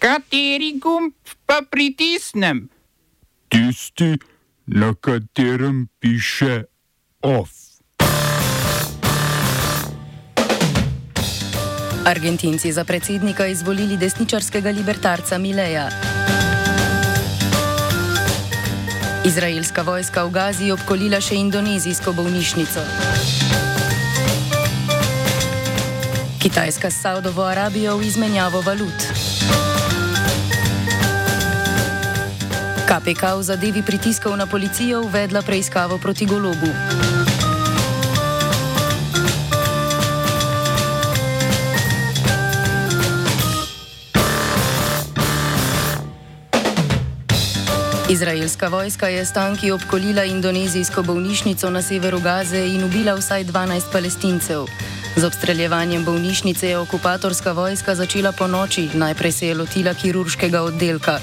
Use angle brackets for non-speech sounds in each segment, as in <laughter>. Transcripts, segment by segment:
Kateri gumb pa pritisnem? Tisti, na katerem piše OF. Argentinci za predsednika izvolili desničarskega libertarca Mileja. Izraelska vojska v Gazi je obkolila še indonezijsko bolnišnico. Kitajska s Saudovo Arabijo v izmenjavo valut. KPK v zadevi pritiskov na policijo uvedla preiskavo proti golobu. Izraelska vojska je s tanki obkolila indonezijsko bolnišnico na severu Gaze in ubila vsaj 12 palestincev. Z obstreljevanjem bolnišnice je okupatorska vojska začela po noči, najprej se je lotila kirurškega oddelka.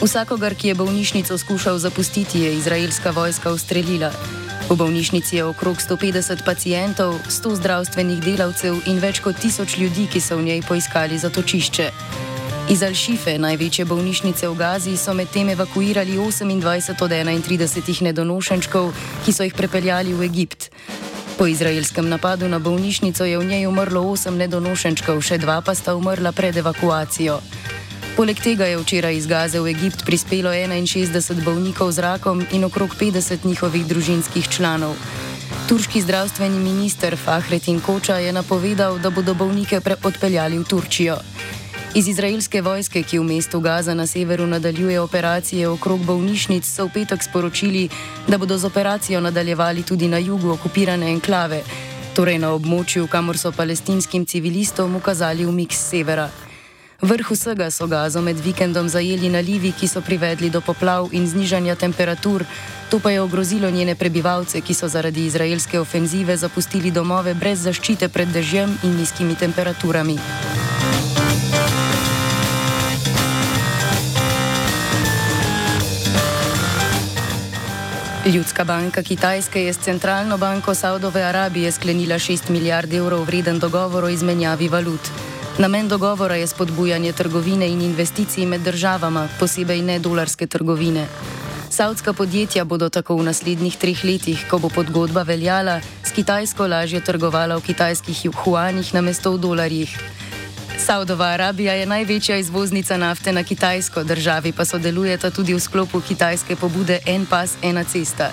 Vsakogar, ki je bolnišnico skušal zapustiti, je izraelska vojska ustrelila. V bolnišnici je okrog 150 pacijentov, 100 zdravstvenih delavcev in več kot tisoč ljudi, ki so v njej poiskali zatočišče. Iz Al-Šife, največje bolnišnice v Gazi, so medtem evakuirali 28 od 31 nedonošenčkov, ki so jih prepeljali v Egipt. Po izraelskem napadu na bolnišnico je v njej umrlo 8 nedonošenčkov, še dva pa sta umrla pred evakuacijo. Poleg tega je včeraj iz Gaze v Egipt prispelo 61 bolnikov z rakom in okrog 50 njihovih družinskih članov. Turški zdravstveni minister Fahretin Koča je napovedal, da bodo bolnike odpeljali v Turčijo. Iz izraelske vojske, ki v mestu Gaza na severu nadaljuje operacije okrog bolnišnic, so v petek sporočili, da bodo z operacijo nadaljevali tudi na jugu okupirane enklave, torej na območju, kamor so palestinskim civilistom ukazali umik z severa. Vrh vsega so Gazo med vikendom zajeli nalivi, ki so privedli do poplav in znižanja temperatur, to pa je ogrozilo njene prebivalce, ki so zaradi izraelske ofenzive zapustili domove brez zaščite pred dežjem in nizkimi temperaturami. Ljudska banka Kitajske je s centralno banko Saudove Arabije sklenila 6 milijard evrov vreden dogovor o izmenjavi valut. Namen dogovora je spodbujanje trgovine in investicij med državama, posebej ne dolarske trgovine. Saudska podjetja bodo tako v naslednjih treh letih, ko bo podgodba veljala, s Kitajsko lažje trgovala v kitajskih juanih namesto v dolarjih. Saudova Arabija je največja izvoznica nafte na Kitajsko, državi pa sodelujeta tudi v sklopu kitajske pobude En pas, ena cesta.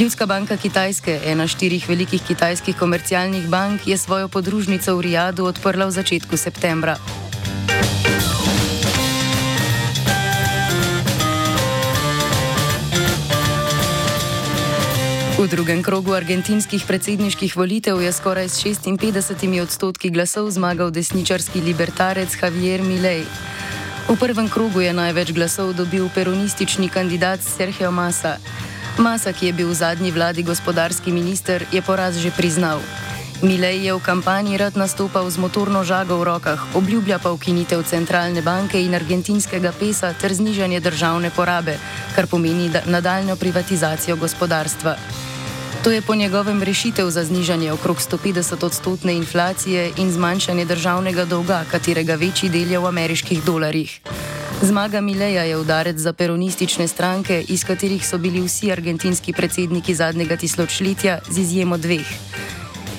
Ljudska banka Kitajske, ena štirih velikih kitajskih komercialnih bank, je svojo podružnico v Rijadu odprla v začetku septembra. V drugem krogu argentinskih predsedniških volitev je skoraj s 56 odstotki glasov zmagal desničarski libertarec Javier Milei. V prvem krogu je največ glasov dobil peronistični kandidat Sergio Massa. Massa, ki je bil v zadnji vladi gospodarski minister, je poraz že priznal. Milei je v kampanji rad nastopal z motorno žago v rokah, obljublja pa ukinitev centralne banke in argentinskega pesa ter znižanje državne porabe, kar pomeni nadaljno privatizacijo gospodarstva. To je po njegovem rešitev za znižanje okrog 150 odstotne inflacije in zmanjšanje državnega dolga, katerega večji del je v ameriških dolarjih. Zmaga Mileja je udarec za peronistične stranke, iz katerih so bili vsi argentinski predsedniki zadnjega tisočletja, z izjemo dveh.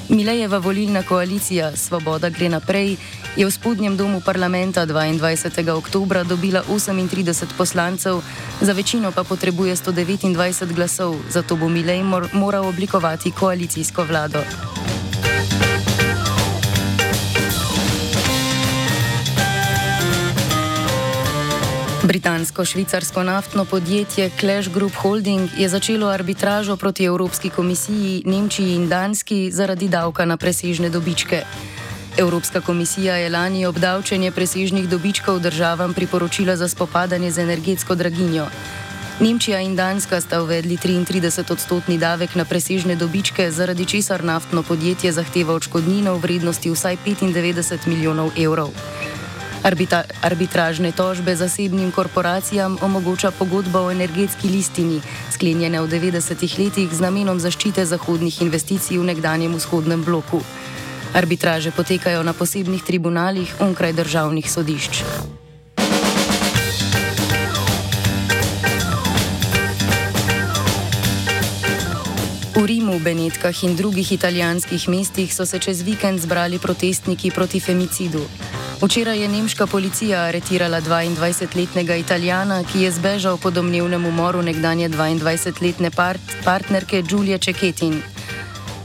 Milejeva volilna koalicija Svoboda gre naprej je v spodnjem domu parlamenta 22. oktober dobila 38 poslancev, za večino pa potrebuje 129 glasov, zato bo Milej mor moral oblikovati koalicijsko vlado. Britansko-švicarsko naftno podjetje Clash Group Holding je začelo arbitražo proti Evropski komisiji, Nemčiji in Danski zaradi davka na presežne dobičke. Evropska komisija je lani obdavčenje presežnih dobičkov državam priporočila za spopadanje z energetsko draginjo. Nemčija in Danska sta uvedli 33 odstotni davek na presežne dobičke, zaradi česar naftno podjetje zahteva odškodnino v vrednosti vsaj 95 milijonov evrov. Arbita arbitražne tožbe zasebnim korporacijam omogoča pogodba o energetski listini, sklenjena v 90-ih letih z namenom zaščite zahodnih investicij v nekdanjem vzhodnem bloku. Arbitraže potekajo na posebnih tribunalih onkraj državnih sodišč. V Rimu, Benetkah in drugih italijanskih mestih so se čez vikend zbrali protestniki proti femicidu. Včeraj je nemška policija aretirala 22-letnega italijana, ki je zbežal po domnevnem umoru nekdanje 22-letne part partnerke Giulia Cecchetin.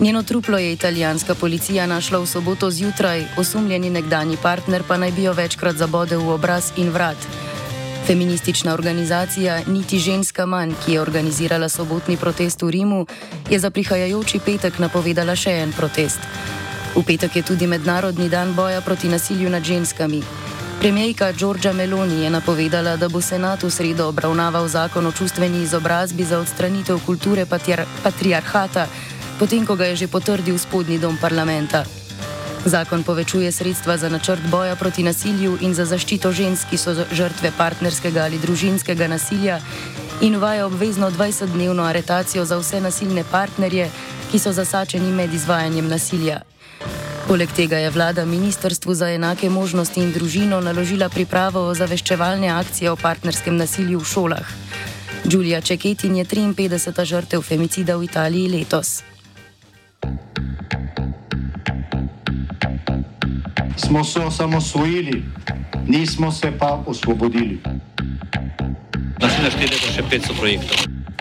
Njeno truplo je italijanska policija našla v soboto zjutraj, osumljeni nekdani partner pa naj bi jo večkrat zabodel v obraz in vrat. Feministična organizacija Niti ženska manj, ki je organizirala sobotni protest v Rimu, je za prihajajoči petek napovedala še en protest. V petek je tudi Mednarodni dan boja proti nasilju nad ženskami. Premijejka Giorgia Meloni je napovedala, da bo senat v sredo obravnaval zakon o čustveni izobrazbi za odstranitev kulture patriar patriarhata, potem ko ga je že potrdil spodnji dom parlamenta. Zakon povečuje sredstva za načrt boja proti nasilju in za zaščito žensk, ki so žrtve partnerskega ali družinskega nasilja, in uvaja obvezno 20-dnevno aretacijo za vse nasilne partnerje, ki so zasačeni med izvajanjem nasilja. Poleg tega je vlada Ministrstvu za enake možnosti in družino naložila pripravo ozaveščevalne akcije o partnerskem nasilju v šolah. Giulia Čeketin je 53. žrtev femicida v Italiji letos. smo se osamosvojili, nismo se pa osvobodili. Naslednje število je še 500 projektov.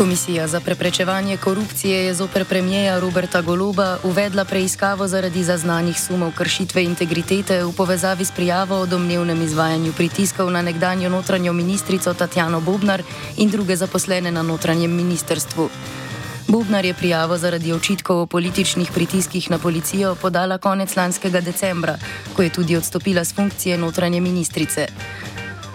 Komisija za preprečevanje korupcije je zoper premijeja Roberta Goloba uvedla preiskavo zaradi zaznanih sumov kršitve integritete v povezavi s prijavo o domnevnem izvajanju pritiskov na nekdanjo notranjo ministrico Tatjano Bobnar in druge zaposlene na notranjem ministrstvu. Bubnar je prijavo zaradi očitkov o političnih pritiskih na policijo podala konec lanskega decembra, ko je tudi odstopila z funkcije notranje ministrice.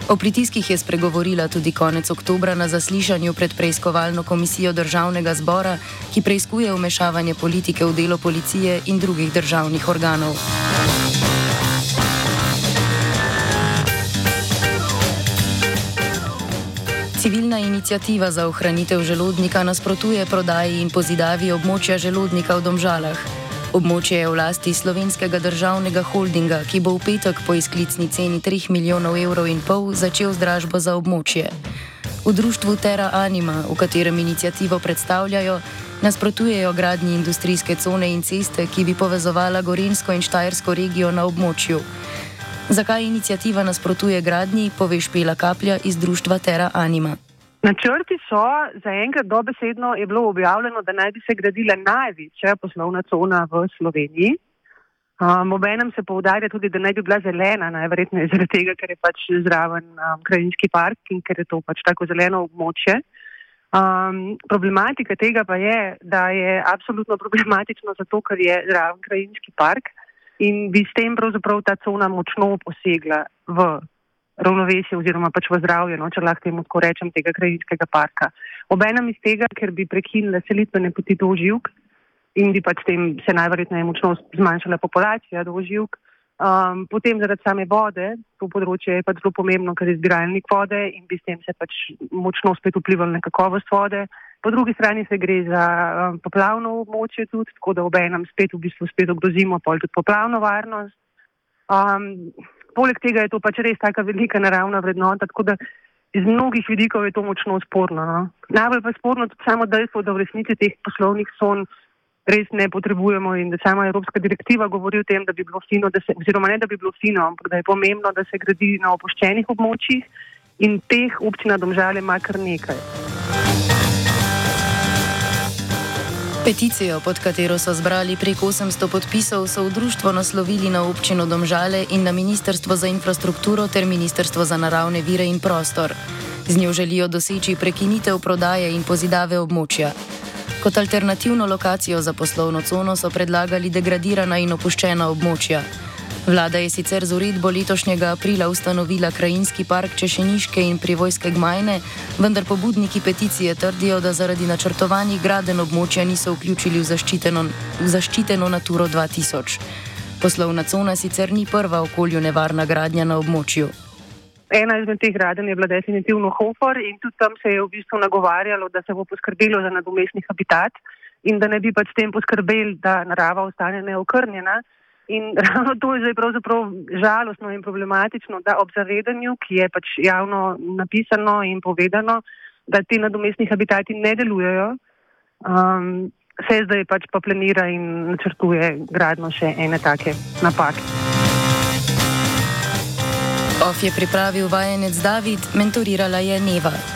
O pritiskih je spregovorila tudi konec oktobra na zaslišanju pred preiskovalno komisijo državnega zbora, ki preiskuje umešavanje politike v delo policije in drugih državnih organov. Civilna inicijativa za ohranitev želodnika nasprotuje prodaji in pozidavi območja želodnika v Domžalah. Območje je v lasti slovenskega državnega holdinga, ki bo v petek po izklicni ceni 3 milijonov evrov in pol začel z dražbo za območje. V društvu Terra Anima, v katerem inicijativo predstavljajo, nasprotujejo gradnji industrijske cone in ceste, ki bi povezovala Gorensko in Štajersko regijo na območju. Zakaj inicijativa nasprotuje gradnji, pove Špela Kaplja iz društva Terra Anima. Načrti so, zaenkrat dobesedno je bilo objavljeno, da naj bi se gradila največja poslovna cona v Sloveniji. Um, Obenem se poudarja tudi, da naj bi bila zelena, najverjetneje zaradi tega, ker je pač zraven um, krajinski park in ker je to pač tako zeleno območje. Um, problematika tega pa je, da je absolutno <laughs> problematično zato, ker je zraven krajinski park in bi s tem pravzaprav ta cona močno posegla v ravnovesje oziroma pač v zdravje, no, če lahko temu tako rečem, tega krajinskega parka. Obenem iz tega, ker bi prekinile selitvene poti do živk in bi pač tem se najverjetneje močno zmanjšala populacija do živk. Um, potem zaradi same vode, to področje je pač zelo pomembno, ker je zbiralnik vode in bi s tem se pač močno spet vplival na kakovost vode. Po drugi strani se gre za um, poplavno območje tudi, tako da obenem spet v bistvu spet ogrozimo pol tudi poplavno varnost. Um, poleg tega je to pač res taka velika naravna vrednota, tako da iz mnogih vidikov je to močno sporno. No? Najbolj pa sporno tudi samo dejstvo, da v resnici teh poslovnih son res ne potrebujemo in da sama Evropska direktiva govori o tem, da bi bilo fino, se, oziroma ne da bi bilo fino, ampak da je pomembno, da se gradi na opuščenih območjih in teh občina domžale ima kar nekaj. Peticijo, pod katero so zbrali prek 800 podpisov, so v društvo naslovili na občino Domžale in na Ministrstvo za infrastrukturo ter Ministrstvo za naravne vire in prostor. Z njo želijo doseči prekinitev prodaje in pozidave območja. Kot alternativno lokacijo za poslovno cono so predlagali degradirana in opuščena območja. Vlada je sicer z uredbo letošnjega aprila ustanovila krajinski park Češeniške in privojske gmajne, vendar pobudniki peticije trdijo, da zaradi načrtovanih graden območja niso vključili v zaščiteno, v zaščiteno Naturo 2000. Poslovna cona sicer ni prva okolju nevarna gradnja na območju. Ena izmed teh gradenj je bila definitivno Hofer in tudi tam se je v bistvu nagovarjalo, da se bo poskrbelo za nadomestni habitat in da ne bi pač s tem poskrbeli, da narava ostane neokrnjena. In <laughs> ravno to je zdaj pravzaprav žalostno in problematično, da ob zavedanju, ki je pač javno napisano in povedano, da ti nadomestni habitati ne delujejo, um, se zdaj pač pa planira in načrtuje gradno še ene take napake. OF je pripravil vajenec David, mentorirala je Neva.